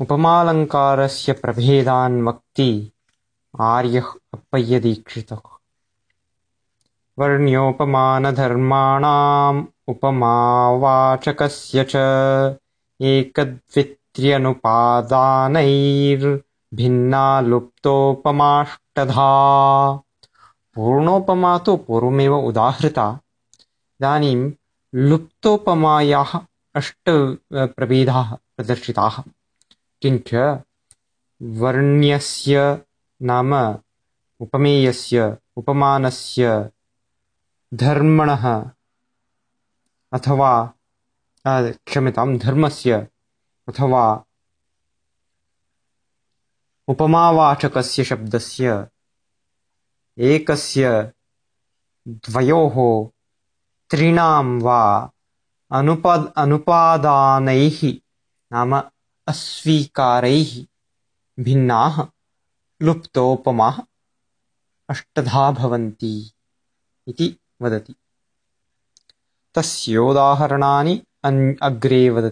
उपमालङ्कारस्य प्रभेदान् वक्ति आर्यः अप्पय्यदीक्षितः वर्ण्योपमानधर्माणाम् उपमावाचकस्य च एकद्वित्र्यनुपादानैर्भिन्ना लुप्तोपमाष्टधा पूर्णोपमा तु पूर्वमेव उदाहृता। इदानीं लुप्तोपमायाः अष्ट प्रभेदाः प्रदर्शिताः किञ्च वर्ण्यस्य नाम उपमेयस्य उपमानस्य धर्मणः अथवा क्षम्यतां धर्मस्य अथवा उपमावाचकस्य शब्दस्य एकस्य द्वयोः त्रीणां वा अनुपद् अनुपादानैः नाम अस्वीकारैः भिन्नाः लुप्तोपमाः अष्टधा भवन्ति इति वदति। तस्योदाहरणानि अग्रे वदति